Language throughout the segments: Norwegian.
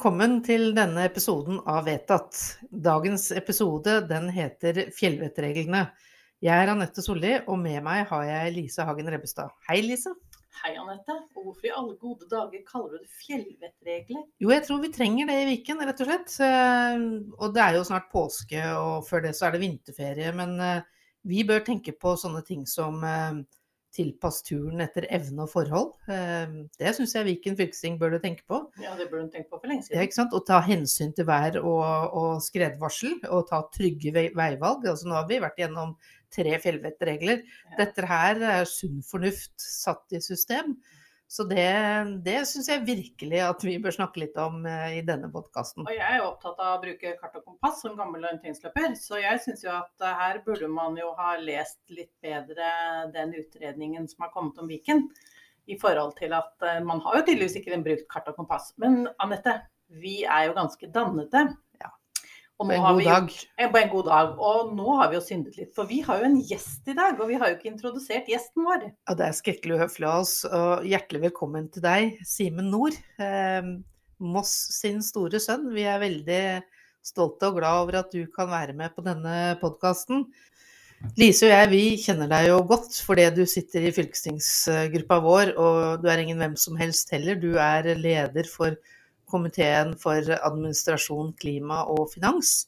Velkommen til denne episoden av Vedtatt. Dagens episode den heter Fjellvettreglene. Jeg er Anette Solli, og med meg har jeg Lise Hagen Rebbestad. Hei, Lise. Hei, Anette. Og hvorfor i alle gode dager kaller du det fjellvettregler? Jo, jeg tror vi trenger det i Viken, rett og slett. Eh, Og det er jo snart påske, og før det så er det vinterferie. Men eh, vi bør tenke på sånne ting som eh, tilpass turen etter evne og forhold. Eh, Det syns jeg Viken fylkesting burde tenke på. Ja, det burde hun tenke på for lenge Ja, siden. ikke sant? Og ta hensyn til vær og, og skredvarsel, og ta trygge vei- veivalg. Altså, nå har vi vært gjennom tre fjellvettregler. Ja. Dette her er sunn fornuft satt i system. Så det, det syns jeg virkelig at vi bør snakke litt om eh, i denne podkasten. Og jeg er jo opptatt av å bruke kart og kompass som gammel orienteringsløper, så jeg syns jo at eh, her burde man jo ha lest litt bedre den utredningen som har kommet om Viken. I forhold til at eh, man har jo tydeligvis ikke brukt kart og kompass. Men Anette, vi er jo ganske dannede. På en god dag. gjort- eh, På en god dag. Og nå har vi jo syndet litt, for vi har jo en gjest i dag. Og vi har jo ikke introdusert gjesten vår. Ja, det er skrekkelig uhøflig av oss. Og hjertelig velkommen til deg, Simen Nord. Eh, Moss sin store sønn. Vi er veldig stolte og glad over at du kan være med på denne podkasten. Lise og jeg vi kjenner deg jo godt fordi du sitter i fylkestingsgruppa vår, og du er ingen hvem som helst heller. Du er leder for komiteen for administrasjon, klima og finans.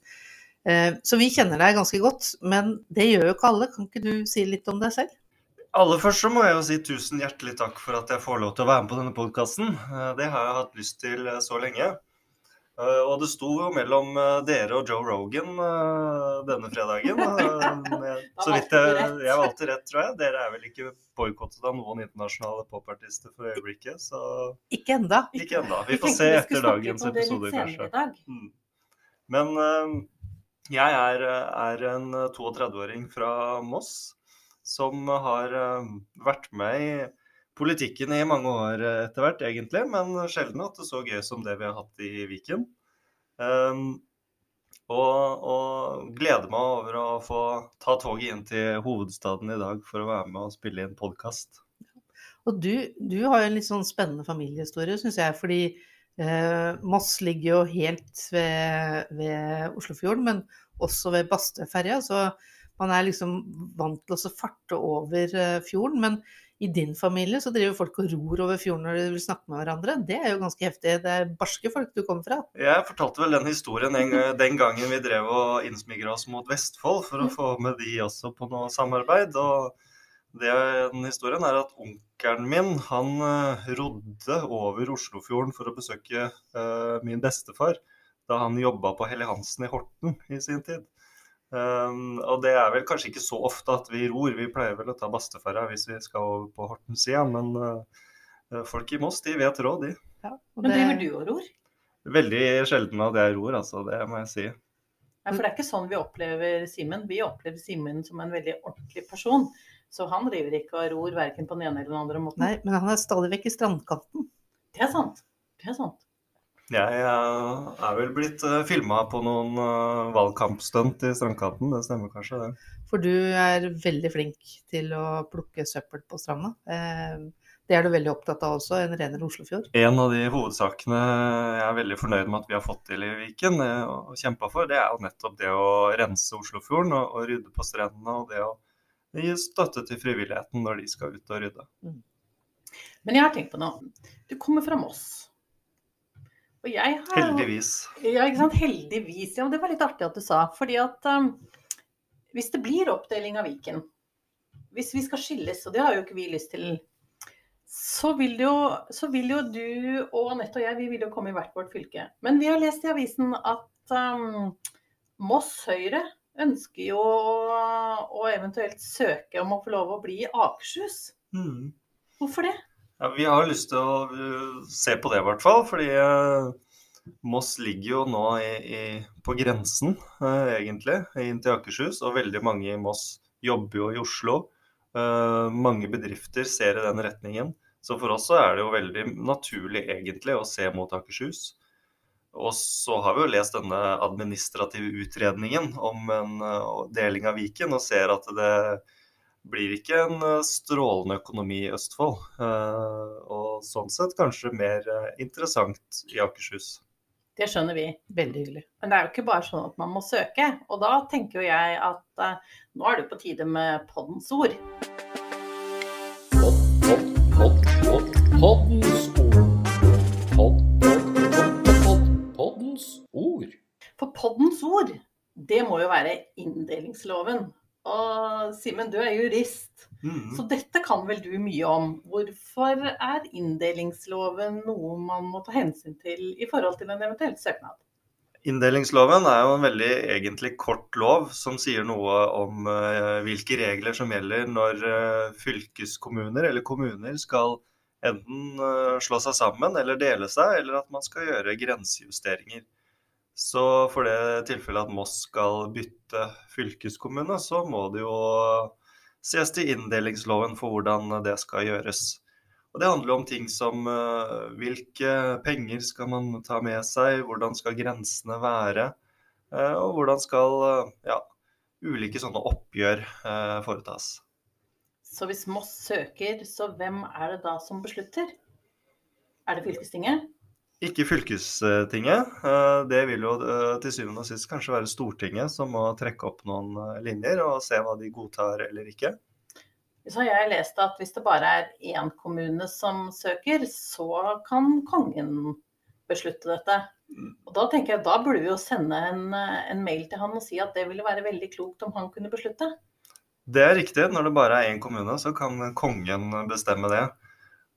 Eh, Så vi kjenner deg ganske godt, men det gjør jo ikke alle. Kan ikke du si litt om deg selv? Aller først så må jeg jo si tusen hjertelig takk for at jeg får lov til å være med på denne podkasten. Det har jeg hatt lyst til eh, så lenge. Eh, Og det sto jo mellom eh, dere og Joe Rogan eh, denne fredagen. Så vidt jeg, jeg valgte rett, tror jeg. Dere er vel ikke boikottet av noen internasjonale popartister for øyeblikket, så Ikke enda. ikke enda. Vi får se etter dagens episode, kanskje. Mm. Men jeg er, er en 32-åring fra Moss som har vært med i politikken i mange år eh, etter hvert, egentlig, men sjelden hatt det så gøy som det vi har hatt i Viken. Um, og, og gleder meg over å få ta toget inn til hovedstaden i dag for å være med og spille inn podkast. Og du, du har jo en litt sånn spennende familiehistorie, syns jeg. Fordi eh, Moss ligger jo helt ved, ved Oslofjorden, men også ved Bastøferja. Så man er liksom vant til å farte over eh, fjorden. Men i din familie så driver folk og ror over fjorden når de vil snakke med hverandre. Det er jo ganske heftig. Det er barske folk du kommer fra. Jeg fortalte vel den historien en, den gangen vi drev og innsmigra oss mot Vestfold for å få med de også på noe samarbeid. Og det, den historien er at onkelen min han eh, rodde over Oslofjorden for å besøke uh, min bestefar da han jobba på Helle Hansen i Horten i sin tid. Um, og det er vel kanskje ikke så ofte at vi ror, vi pleier vel å ta bastefarra hvis vi skal over på Hortens igjen, men eh, folk i Moss de vet råd, de. Ja, og Men driver du og ror? Veldig sjelden at jeg ror, altså. Det må jeg si. Nei, for det er ikke sånn vi opplever Simen. Vi opplever Simen som en veldig ordentlig person. Så han driver ikke og ror verken på den ene eller den andre måten. Nei, men han er stadig vekk i strandkanten. Det er sant. Det er sant. Jeg eh, er vel blitt uh, filma på noen eh, valgkampstunt i strandkanten, det stemmer kanskje det. For du er veldig flink til å plukke søppel på stranda. Eh, det er du veldig opptatt av også, en renere Oslofjord. En av de hovedsakene jeg er veldig fornøyd med at vi har fått til i Viken eh, og kjempa for, det er jo nettopp det å rense Oslofjorden og, og rydde på strendene. Og det å gi støtte til frivilligheten når de skal ut og rydde. Men jeg har tenkt på noe. Du kommer fra Moss. Har Heldigvis. Ja, ikke sant. Heldigvis. Ja, det var litt artig at du sa. Fordi at um, hvis det blir oppdeling av Viken, hvis vi skal skilles, og det har jo ikke vi lyst til, så vil jo, så vil jo du og Anette og jeg, vi vil jo komme i hvert vårt fylke. Men vi har lest i avisen at um, Moss Høyre ønsker jo å eventuelt søke om å få lov å bli i Akershus. Mm. Hvorfor det? Ja, vi har lyst til å uh, se på det, i hvert fall. Fordi uh, Moss ligger jo nå i, i, på grensen, uh, egentlig, inn til Akershus. Og veldig mange i Moss jobber jo i Oslo. Mange bedrifter ser i den retningen. Så for oss så er det jo veldig naturlig, egentlig, å se mot Akershus. Og så har vi jo lest denne administrative utredningen om en deling av Viken, og ser at det blir ikke en uh, strålende økonomi i Østfold. Uh, og sånn sett kanskje mer uh, interessant i Akershus. Det skjønner vi. Veldig hyggelig. Men det er jo ikke bare sånn at man må søke. Og da tenker jo jeg at nå er det på tide med poddens ord. Podd, podd, podd, podd, poddens ord. Podd, podd, podd, podd, poddens ord. For poddens ord, det må jo være inndelingsloven. Og Simen, du er jurist, Mm. så dette kan vel du mye om. Hvorfor er inndelingsloven noe man må ta hensyn til i forhold til en eventuell søknad? Inndelingsloven er jo en veldig egentlig kort lov som sier noe om eh, hvilke regler som gjelder når eh, fylkeskommuner eller kommuner skal enten eh, slå seg sammen eller dele seg, eller at man skal gjøre grensejusteringer. Så for det tilfellet at Moss skal bytte fylkeskommune, så må det jo ses til inndelingsloven for hvordan det skal gjøres. Og Det handler om ting som eh, hvilke penger skal man ta med seg, hvordan skal grensene være, eh, og hvordan skal eh, ja, ulike sånne oppgjør foretas. Så hvis Moss søker, så hvem er det da som beslutter? Er det fylkestinget? Ikke fylkestinget. eh, Det vil jo eh, til syvende og sist kanskje være Stortinget som må trekke opp noen eh, linjer og se hva de godtar eller ikke. Så har jeg lest at hvis det bare er én kommune som søker, så kan kongen beslutte dette. Og da tenker jeg, da burde vi jo sende en, en mail til han og si at det ville være veldig klokt om han kunne beslutte. Det er riktig. Når det bare er én kommune, så kan kongen bestemme det.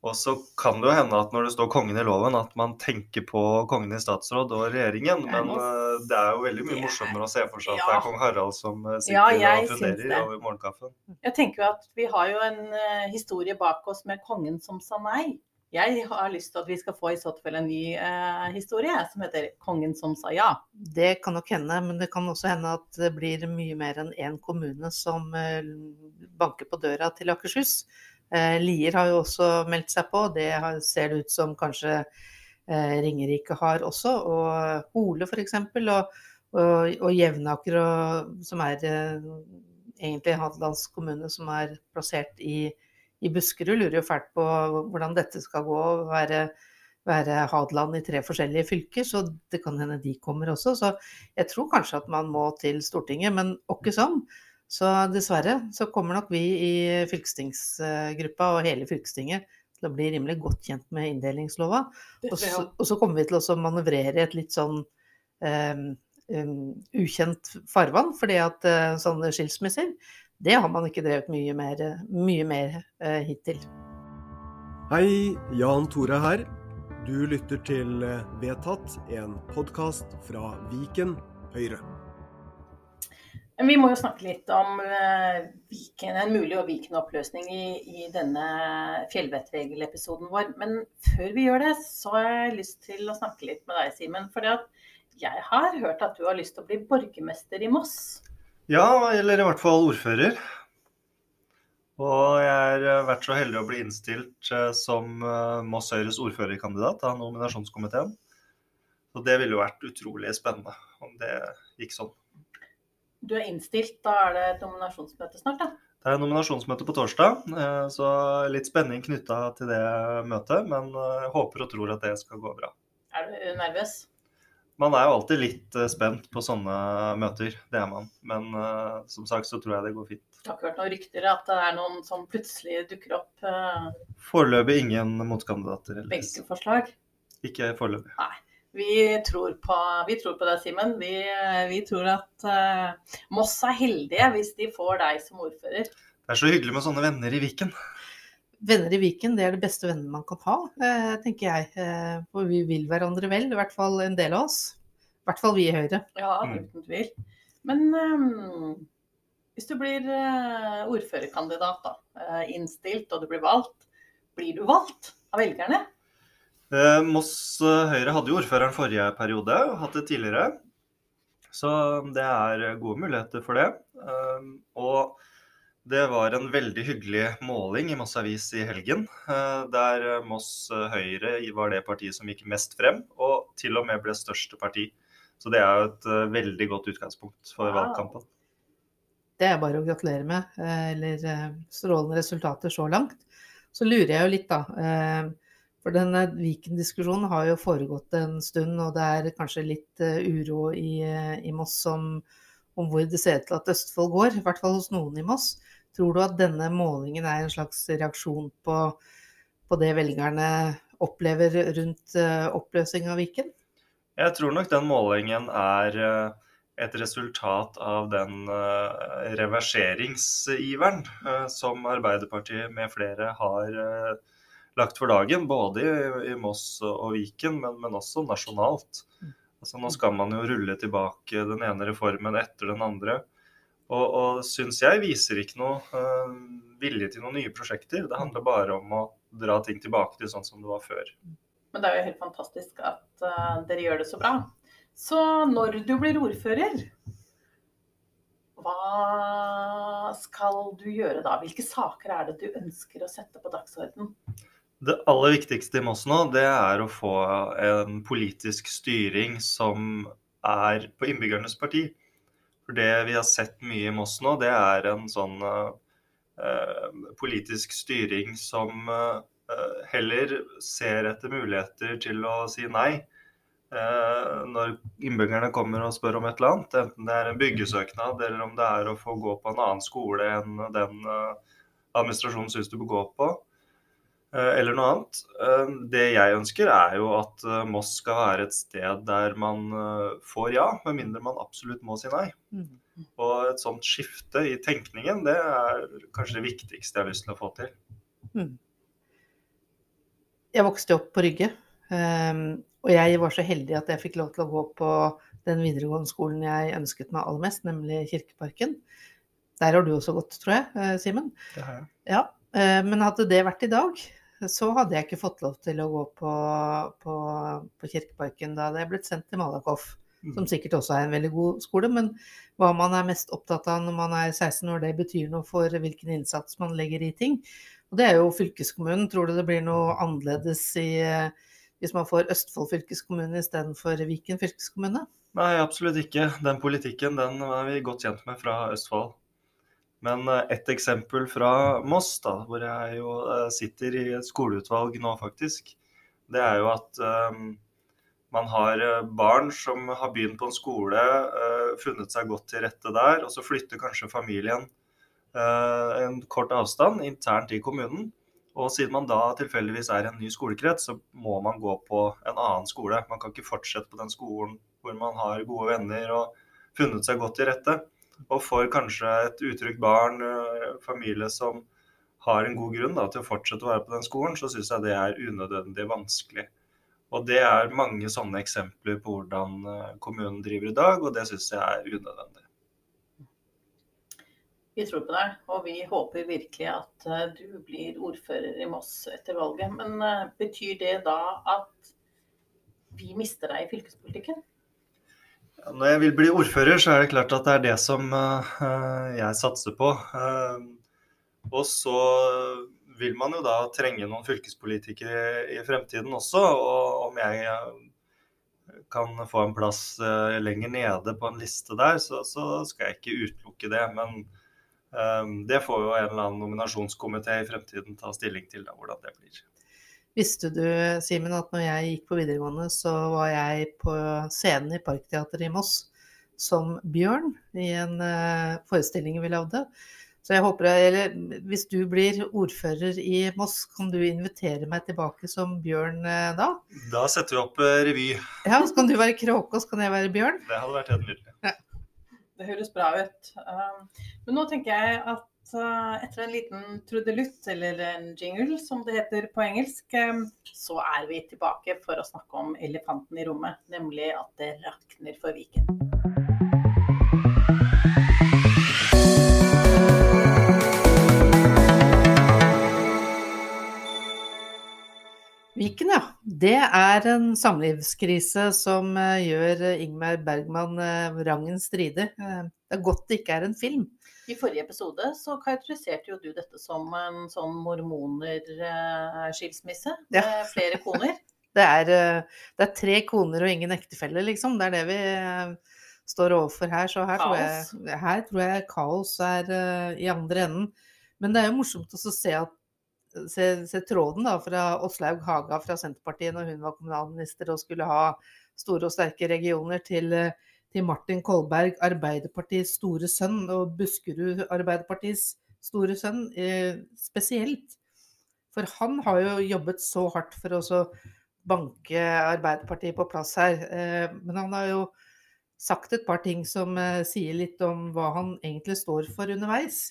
Og så kan det jo hende at når det står kongen i loven, at man tenker på kongen i statsråd og regjeringen. Men eh, det er jo veldig mye er- morsommere å se for seg at Ja. det er kong Harald som eh, sitter Ja, og funderer over morgenkaffen. Jeg tenker jo at vi har jo en eh, historie bak oss med kongen som sa nei. Jeg har lyst til at vi skal få i så fall en ny eh, historie som heter 'Kongen som sa ja'. Det kan nok hende, men det kan også hende at det blir mye mer enn én kommune som eh, banker på døra til Akershus. Eh, Lier har jo også meldt seg på, det ser det ut som kanskje eh, Ringerike har også. Og Hole f.eks. Og, og, og Jevnaker, og, som er eh, egentlig Hadelands kommune, som er plassert i, i Buskerud, lurer jo fælt på hvordan dette skal gå. være være Hadeland i tre forskjellige fylker, så det kan hende de kommer også. Så jeg tror kanskje at man må til Stortinget, men åkke som. Så dessverre så kommer nok vi i fylkestingsgruppa og hele fylkestinget til å bli rimelig godt kjent med inndelingslova. Og så, og så kommer vi til å manøvrere i et litt sånn um, um, ukjent farvann, fordi at uh, sånne skilsmisser, det har man ikke drevet mye mer, mye mer uh, hittil. Hei, Jan Tore her. Du lytter til eh, Vedtatt, en podkast fra Viken Høyre. Vi må jo snakke litt om eh, Viken, en mulig og Viken oppløsning i, i denne fjellvettrегelepisoden vår. Men før vi gjør det, så har jeg lyst til å snakke litt med deg, Simen. For jeg har hørt at du har lyst til å bli borgermester i Moss. Ja, eller i hvert fall ordfører. Og jeg har vært så heldig å bli innstilt eh, som eh, Moss Høyres ordførerkandidat av nominasjonskomiteen. Så det ville jo vært utrolig spennende om det gikk sånn. Du er innstilt, da er det et nominasjonsmøte snart, da. Det er nominasjonsmøte på torsdag, eh, så litt spenning knytta til det møtet. Men eh, håper og tror at det skal gå bra. Er du nervøs? Man er jo alltid litt eh, spent på sånne møter, det er man. Men som sagt så tror jeg det går fint. Du har ikke hørt noen rykter at det er noen som plutselig dukker opp Foreløpig ingen motkandidater. eller- benkeforslag? Ikke foreløpig. Vi tror på, vi tror på deg, Simen. Vi, vi tror at uh, Moss er heldige hvis de får deg som ordfører. Det er så hyggelig med sånne venner i Viken. Venner i Viken, det er det beste vennene man kan ha, eh, tenker jeg. Eh, For vi vil hverandre vel, i hvert fall en del av oss. I hvert fall vi i Høyre. Ja, Mm. uten tvil. Men um, hvis du blir ordførerkandidat, da, eh, innstilt, og du blir valgt, blir du valgt av velgerne? Eh, Moss eh, Høyre hadde jo ordføreren forrige periode, og hatt det tidligere. Så det er gode muligheter for det. Eh, Og det var en veldig hyggelig måling i Moss Avis i helgen, der Moss Høyre var det partiet som gikk mest frem, og til og med ble største parti. Så det er jo et veldig godt utgangspunkt for Wow. valgkampen. Det er bare å gratulere med. Eller strålende resultater så langt. Så lurer jeg jo litt, da. Eh, For denne Viken-diskusjonen har jo foregått en stund, og det er kanskje litt eh, uro i, eh, i Moss om, om hvor det ser ut til at Østfold går, i hvert fall hos noen i Moss. Tror du at denne målingen er en slags reaksjon på, på det velgerne opplever rundt oppløsning av Viken? Jeg tror nok den målingen er eh, et resultat av den eh, reverseringsiveren eh, som Arbeiderpartiet med flere har eh, lagt for dagen, både i, i Moss og Viken, men, men også nasjonalt. Altså, nå skal man jo rulle tilbake den ene reformen etter den andre. Og, og syns jeg viser ikke noe uh, vilje til noen nye prosjekter. Det handler bare om å dra ting tilbake til sånn som det var før. Men det er jo helt fantastisk at uh, dere gjør det så bra. Så når du blir ordfører, hva skal du gjøre da? Hvilke saker er det du ønsker å sette på dagsordenen? Det aller viktigste i Moss nå, det er å få en politisk styring som er på innbyggernes parti. For det vi har sett mye i Moss nå, det er en sånn uh, politisk styring som uh, heller ser etter muligheter til å si nei eh, når innbyggerne kommer og spør om et eller annet. Enten det er en byggesøknad, eller om det er å få gå på en annen skole enn den administrasjonen syns du bør gå på eller noe annet. Det jeg ønsker, er jo at Moss skal være et sted der man får ja, med mindre man absolutt må si nei. Mm. Og et sånt skifte i tenkningen, det er kanskje det viktigste jeg har lyst til å få til. Mm. Jeg vokste opp på Rygge, og jeg var så heldig at jeg fikk lov til å gå på den videregående skolen jeg ønsket meg aller mest, nemlig Kirkeparken. Der har du også gått, tror jeg, Simen? Det har jeg. Ja, men hadde det vært i dag, så hadde jeg ikke fått lov til å gå på, på, på Kirkeparken. Da hadde jeg blitt sendt til Malakoff, som sikkert også er en veldig god skole. Men hva man er mest opptatt av når man er 16 år, det betyr noe for hvilken innsats man legger i ting. Og det er jo fylkeskommunen. Tror du det blir noe annerledes i, hvis man får Østfold fylkeskommune istedenfor Viken fylkeskommune? Nei, absolutt ikke. Den politikken den er vi godt kjent med fra Østfold. Men et eksempel fra Moss, da, hvor jeg jo sitter i et skoleutvalg nå, faktisk, det er jo at um, man har barn som har begynt på en skole, uh, funnet seg godt til rette der, og så flytter kanskje familien uh, en kort avstand internt i kommunen. Og siden man da tilfeldigvis er i en ny skolekrets, så må man gå på en annen skole. Man kan ikke fortsette på den skolen hvor man har gode venner og funnet seg godt til rette. Og for kanskje et utrygt barn, familie som har en god grunn da, til å fortsette å være på den skolen, så syns jeg det er unødvendig vanskelig. Og det er mange sånne eksempler på hvordan kommunen driver i dag, og det syns jeg er unødvendig. Vi tror på deg, og vi håper virkelig at du blir ordfører i Moss etter valget. Men betyr det da at vi mister deg i fylkespolitikken? Når jeg vil bli ordfører, så er det klart at det er det som uh, jeg satser på. Uh, og så vil man jo da trenge noen fylkespolitikere i fremtiden også. Og om jeg kan få en plass lenger nede på en liste der, så skal jeg ikke utelukke det. Men det får jo en eller annen nominasjonskomité i fremtiden ta stilling til, da, hvordan det blir. Visste du, Simen, at når jeg gikk på videregående, så var jeg på scenen i Parkteatret i Moss som Bjørn i en uh, forestilling vi lagde. Så jeg håper, eller Hvis du blir ordfører i Moss, kan du invitere meg tilbake som Bjørn uh, da? Da setter vi opp uh, revy. Ja, Så kan du være kråke, og så kan jeg være Bjørn? Det hadde vært helt nydelig. Ja. Det høres bra ut. Men nå tenker jeg at etter en liten trudelutt, eller en jingle som det heter på engelsk, så er vi tilbake for å snakke om elefanten i rommet, nemlig at det rakner for Viken. Viken, ja. Det er en samlivskrise som gjør Ingmar Bergman rangen stridig. Det er godt det ikke er en film. I forrige episode så karakteriserte jo du dette som en sånn mormonerskilsmisse med Ja. flere koner. Det er, det er tre koner og ingen ektefelle, liksom. Det er det vi står overfor her. Så her, tror jeg, her tror jeg kaos er eh, i andre enden. Men det er jo morsomt å se at se, se tråden da, fra Åslaug Haga fra Senterpartiet når hun var kommunalminister og skulle ha store og sterke regioner, til, til Martin Kolberg, Arbeiderpartiets store sønn, og Buskerud Arbeiderpartiets store sønn eh, spesielt. For han har jo jobbet så hardt for å banke Arbeiderpartiet på plass her. Eh, men han har jo sagt et par ting som eh, sier litt om hva han egentlig står for underveis.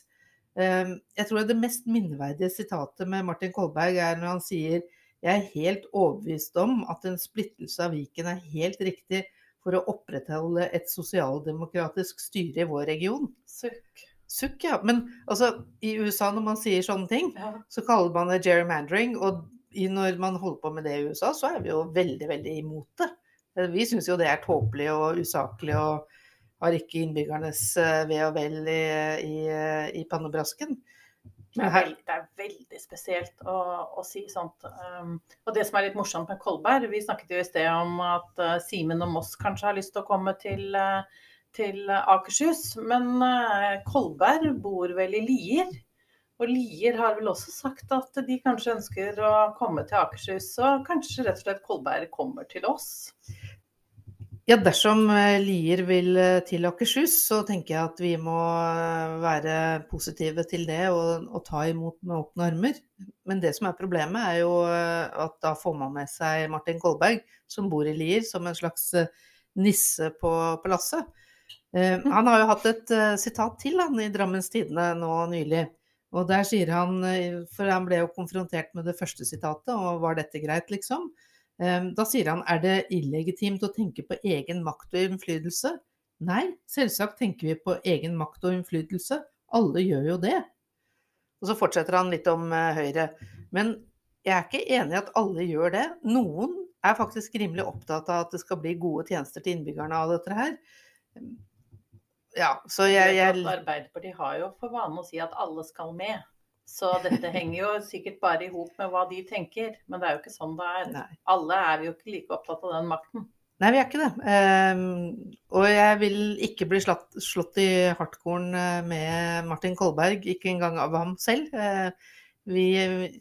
Eh, jeg tror det mest minneverdige sitatet med Martin Kolberg er når han sier jeg er helt overbevist om at en splittelse av Viken er helt riktig for å opprettholde et sosialdemokratisk styre i vår region. Sukk. Sukk, ja. Men altså, i USA når man sier sånne ting, Ja. så kaller man det gerrymandering. Og når man holder på med det i USA, så er vi jo veldig, veldig imot det. Vi syns jo det er tåpelig og usaklig og har ikke innbyggernes eh, ve og vel i, i, i pannebrasken. Det er, veldig, det er veldig spesielt å, å si sånt. Um, og det som er litt morsomt med Kolberg, vi snakket jo i sted om at uh, Simen og Moss kanskje har lyst til å komme til, uh, til Akershus. Men Kolberg bor vel i Lier. Og Lier har vel også sagt at de kanskje ønsker å komme til Akershus. Så kanskje rett og slett Kolberg kommer til oss. Ja, dersom eh, Lier vil eh, til Akershus, så tenker jeg at vi må eh, være positive til det og, og ta imot med åpne armer. Men det som er problemet, er jo at da får man med seg Martin Kolberg, som bor i Lier, som en slags nisse på, på lasset. Eh, Han har jo hatt et eh, sitat til han i Drammens Tidende nå nylig. Og der sier han, for han ble jo konfrontert med det første sitatet, og var dette greit, liksom? Eh, Da sier han er det illegitimt å tenke på egen makt og innflytelse? Nei, selvsagt tenker vi på egen makt og innflytelse. Alle gjør jo det. Og så fortsetter han litt om eh, Høyre. Men jeg er ikke enig i at alle gjør det. Noen er faktisk rimelig opptatt av at det skal bli gode tjenester til innbyggerne av dette her. Ja, så jeg, jeg Arbeiderpartiet har jo for vane å si at alle skal med. Så dette henger jo sikkert bare i hop med hva de tenker. Men det er jo ikke sånn det er. Nei. Alle er jo ikke like opptatt av den makten. Nei, vi er ikke det. Ehm, og jeg vil ikke bli slått, slått i hardkorn eh, med Martin Kolberg, ikke engang av ham selv. Eh, vi,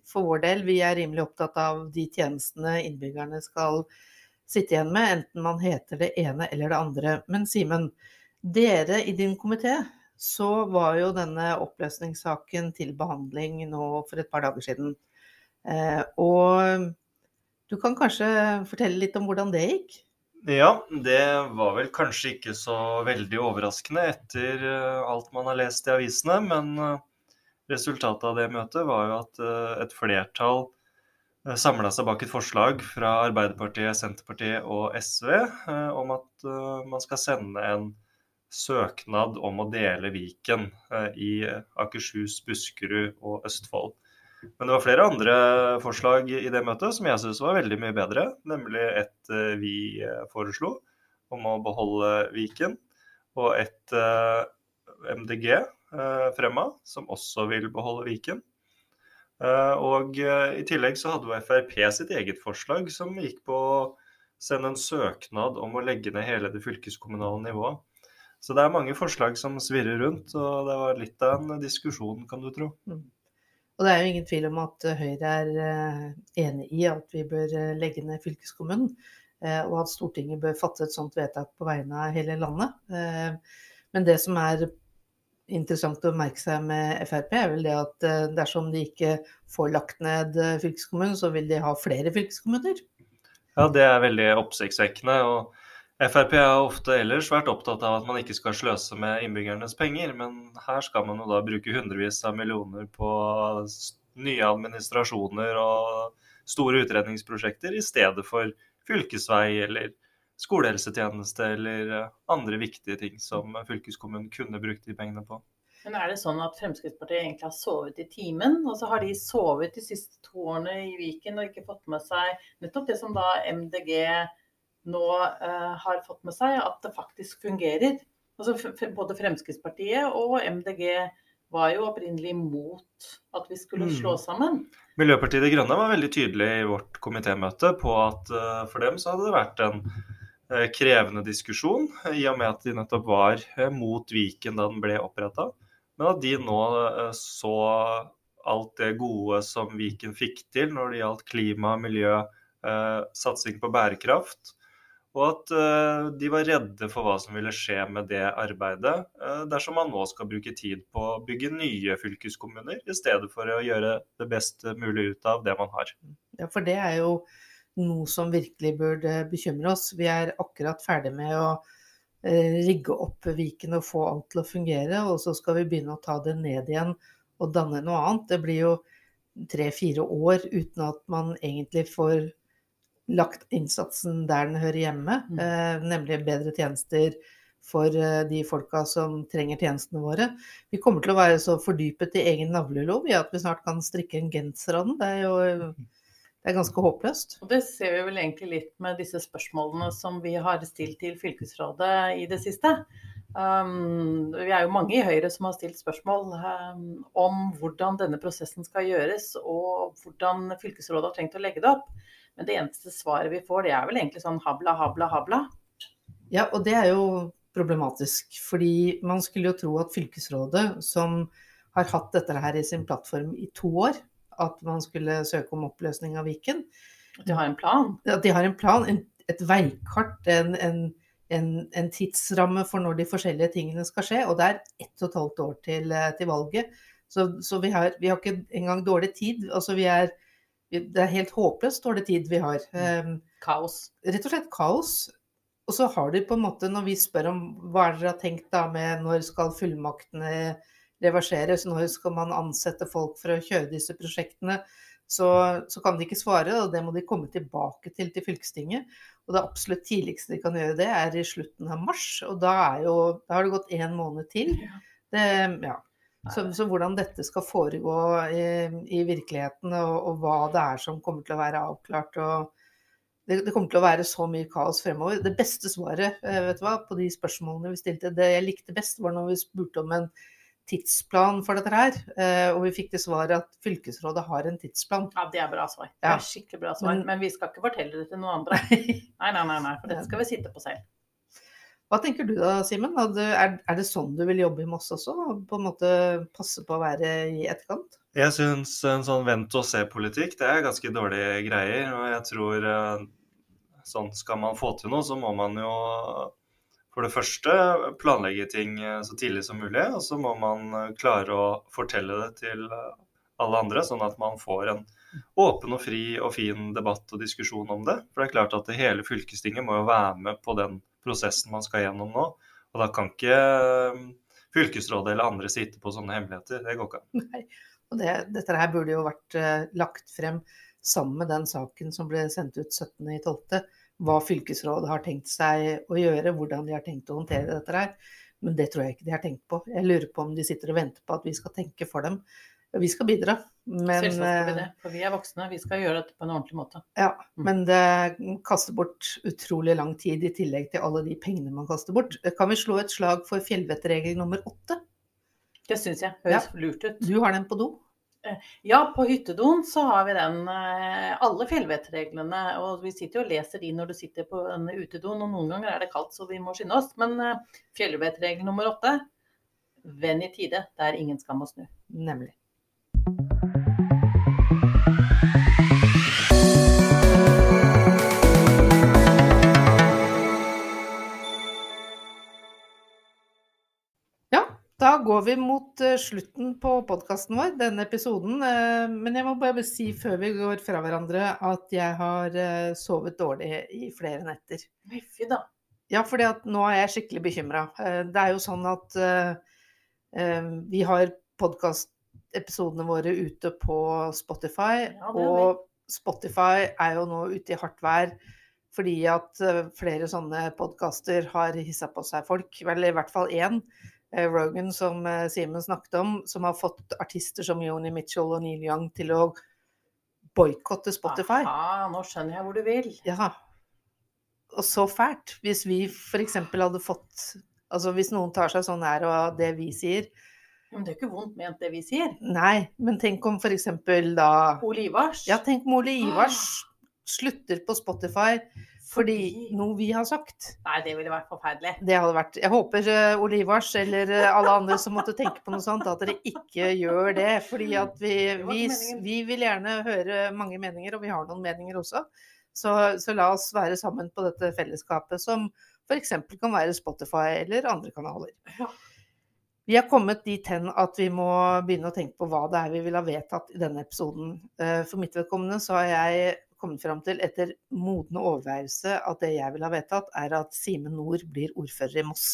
for vår del, vi er rimelig opptatt av de tjenestene innbyggerne skal sitte igjen med, enten man heter det ene eller det andre. Men Simen, dere i din komité, så var jo denne oppløsningssaken til behandling nå for et par dager siden. Eh, og du kan kanskje fortelle litt om hvordan det gikk? Ja, det var vel kanskje ikke så veldig overraskende etter eh, alt man har lest i avisene, men eh, resultatet av det møtet var jo at et flertall samla seg bak et forslag fra Arbeiderpartiet, Senterpartiet og SV om at man skal sende en søknad om å dele Viken eh, i Akershus, Buskerud og Østfold. Men det var flere andre forslag i det møtet som jeg syns var veldig mye bedre. Nemlig et eh, vi eh, foreslo om å beholde Viken, og et MDG fremma som også vil beholde Viken. Og i tillegg så hadde jo Frp sitt eget forslag som gikk på å sende en søknad om å legge ned hele det fylkeskommunale nivået. Så det er mange forslag som svirrer rundt, og det var litt av en diskusjon, kan du tro. Og det er jo ingen tvil om at eh, Høyre er eh, enig i at vi bør eh, legge ned fylkeskommunen, og at Stortinget bør fatte et sånt vedtak på vegne av hele landet. Men det som er interessant å merke seg med Frp, er vel det at dersom de ikke får lagt ned fylkeskommunen, så vil de ha flere fylkeskommuner. Ja, det er veldig oppsiktsvekkende. og Frp har ofte ellers vært opptatt av at man ikke skal sløse med innbyggernes penger, men her skal man jo da bruke hundrevis av millioner på nye administrasjoner og store utredningsprosjekter i stedet for fylkesvei eller skolehelsetjeneste eller eh, andre viktige ting som fylkeskommunen kunne brukt de pengene på. Men er det sånn at Fremskrittspartiet egentlig har sovet i timen? Og så har de sovet de siste to årene i Viken og ikke fått med seg nettopp det som da MDG nå eh, har fått med seg, at det faktisk fungerer. Altså Både Fremskrittspartiet og MDG var jo opprinnelig imot at vi skulle Mm. slå sammen. Miljøpartiet De Grønne var veldig tydelig i vårt komitémøte på at eh, for dem så hadde det vært en eh, krevende diskusjon, i og med at de nettopp var eh, mot Viken da den ble oppretta. Men at de nå eh, så alt det gode som Viken fikk til når det gjaldt klima, miljø, eh, satsing på bærekraft. Og at eh, de var redde for hva som ville skje med det arbeidet eh, dersom man nå skal bruke tid på å bygge nye fylkeskommuner, i stedet for å gjøre det best mulig ut av det man har. Ja, for det er jo noe som virkelig burde bekymre oss. Vi er akkurat ferdig med å eh, rigge opp Viken og få alt til å fungere, og så skal vi begynne å ta det ned igjen og danne noe annet. Det blir jo tre-fire år uten at man egentlig får lagt innsatsen der den hører hjemme, Mm. eh, nemlig bedre tjenester for eh, de folka som trenger tjenestene våre. Vi kommer til å være så fordypet i egen navlelov i at vi snart kan strikke en genser av den. Det er jo det er ganske håpløst. Og det ser vi vel egentlig litt med disse spørsmålene som vi har stilt til fylkesrådet i det siste. Um, vi er jo mange i Høyre som har stilt spørsmål um, om hvordan denne prosessen skal gjøres, og hvordan fylkesrådet har tenkt å legge det opp. Men det eneste svaret vi får, det er vel egentlig sånn habla, habla, habla. Ja, og det er jo problematisk. Fordi man skulle jo tro at fylkesrådet, som har hatt dette her i sin plattform i to år, at man skulle søke om oppløsning av Viken, At de har en plan. at de har en plan, en, et veikart, en, en, en, en tidsramme for når de forskjellige tingene skal skje. Og det er ett og et halvt år til, eh, til valget. Så, så vi, har, vi har ikke engang dårlig tid. Altså vi er, det er helt håpløst dårlig tid vi har. Um, Kaos. rett og slett kaos. Og så har de på en måte, når vi spør om hva er dere har tenkt da med når skal fullmaktene reverseres, når skal man ansette folk for å kjøre disse prosjektene, så, så kan de ikke svare, og det må de komme tilbake til til fylkestinget. Og det absolutt tidligste de kan gjøre det, er i slutten av mars, og da, jo, da har det gått én måned til. Det, ja. Så, så hvordan dette skal foregå i, i virkeligheten, og, og hva det er som kommer til å være avklart. og det, det kommer til å være så mye kaos fremover. Det beste svaret eh, hva, på de spørsmålene vi stilte, det jeg likte best, var når vi spurte om en tidsplan for dette her. eh, Og vi fikk det svaret at fylkesrådet har en tidsplan. Ja, det er bra svar. Det er skikkelig bra svar. Men- Men vi skal ikke fortelle det til noen andre. Nei, nei, nei, nei for dette skal vi sitte på selv. Hva tenker du da, Simen? Er, er det sånn du vil jobbe i Moss også? På en måte passe på å være i etterkant? Jeg syns en sånn vent-og-se-politikk det er ganske dårlige greier. Og jeg tror eh, sånn skal man få til noe, så må man jo for det første planlegge ting eh, så tidlig som mulig. Og så må man eh, klare å fortelle det til alle andre, sånn at man får en åpen og fri og fin debatt og diskusjon om det. For det er klart at det hele fylkestinget må jo være med på den prosessen man skal gjennom nå. Og da kan ikke eh, fylkesrådet eller andre sitte på sånne hemmeligheter. Det går ikke an. Nei. Og det, dette her burde jo vært eh, lagt frem sammen med den saken som ble sendt ut 17.12. Hva fylkesrådet har tenkt seg å gjøre, hvordan de har tenkt å håndtere dette her. Men det tror jeg ikke de har tenkt på. Jeg lurer på om de sitter og venter på at vi skal tenke for dem. Vi skal bidra, men, Selvsagt skal vi det. eh, For vi er voksne. Vi skal gjøre dette på en ordentlig måte. ja, Mm. men det kaster bort utrolig lang tid i tillegg til alle de pengene man kaster bort. Kan vi slå et slag for fjellvettregel nummer åtte? Det syns jeg høres lurt ut. Du har den på do? Ja, på hyttedoen så har vi den, eh, alle fjellvettreglene. Og vi sitter jo og leser de når du sitter på en utedoen, og noen ganger er det kaldt, så vi må skynde oss. Men eh, fjellvettregel nummer åtte, venn i tide. Det er ingen skam å snu. Nemlig. Ja, da går vi mot eh, slutten på podkasten vår, denne episoden. Eh, Men jeg må bare si før vi går fra hverandre at jeg har eh, sovet dårlig i flere netter. Fy da. Ja, at nå er jeg skikkelig bekymra. Det er jo sånn at vi har podkastepisodene våre ute på Spotify. Ja, og Spotify er jo nå ute i hardt vær fordi at eh, flere sånne podkaster har hissa på seg folk. Vel, i hvert fall én. eh, Rogan, som eh, Simen snakket om, som har fått artister som Joni Mitchell og Neil Young til å boikotte Spotify. Aha, nå skjønner jeg hvor du vil. Ja. Og så fælt. Hvis vi f.eks. hadde fått Altså hvis noen tar seg sånn nær av det vi sier. Men det er jo ikke vondt ment det vi sier. Nei, men tenk om f.eks. da Ole Ivars. Ja, tenk om Ole Ivars slutter på Spotify fordi Fordi- noe vi har sagt. Nei, det ville vært forferdelig. Det hadde vært Jeg håper eh, Ole Ivars eller eh, alle andre som måtte tenke på noe sånt, at dere ikke gjør det. Fordi at vi, vi, vi vil gjerne høre mange meninger, og vi har noen meninger også. Så, så la oss være sammen på dette fellesskapet, som f.eks. kan være Spotify eller andre kanaler. Ja. Vi har kommet dit hen at vi må begynne å tenke på hva det er vi vil ha vedtatt i denne episoden. Eh, For mitt vedkommende så har jeg kommet fram til, etter modne overveielse, at det jeg vil ha vedtatt, er at Simen Nord blir ordfører i Moss.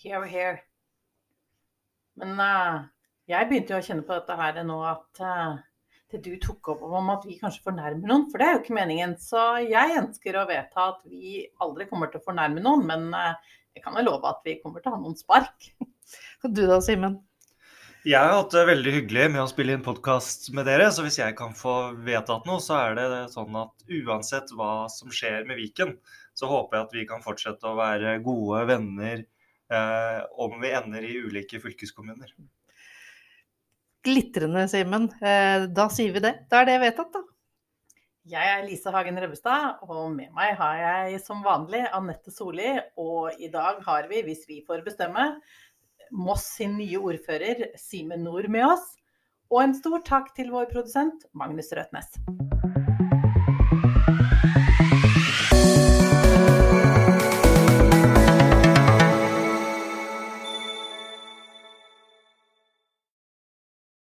Here, here. Men uh, jeg begynte jo å kjenne på dette her nå at uh, det du tok opp om at vi kanskje fornærmer noen, for det er jo ikke meningen. Så jeg ønsker å vedta at vi aldri kommer til å fornærme noen, men eh, jeg kan jo love at vi kommer til å ha noen spark. Og du da, Simen? Jeg har hatt det veldig hyggelig med å spille inn podkast med dere, så hvis jeg kan få vedtatt noe, så er det sånn at uansett hva som skjer med Viken, så håper jeg at vi kan fortsette å være gode venner eh, om vi ender i ulike fylkeskommuner. Glitrende, Simen. Eh, Da sier vi det. Da er det vedtatt, da. Jeg er Lise Hagen Rebbestad, og med meg har jeg som vanlig Anette Solli. Og i dag har vi, hvis vi får bestemme, Moss sin nye ordfører Simen Nord med oss. Og en stor takk til vår produsent Magnus Røtnes.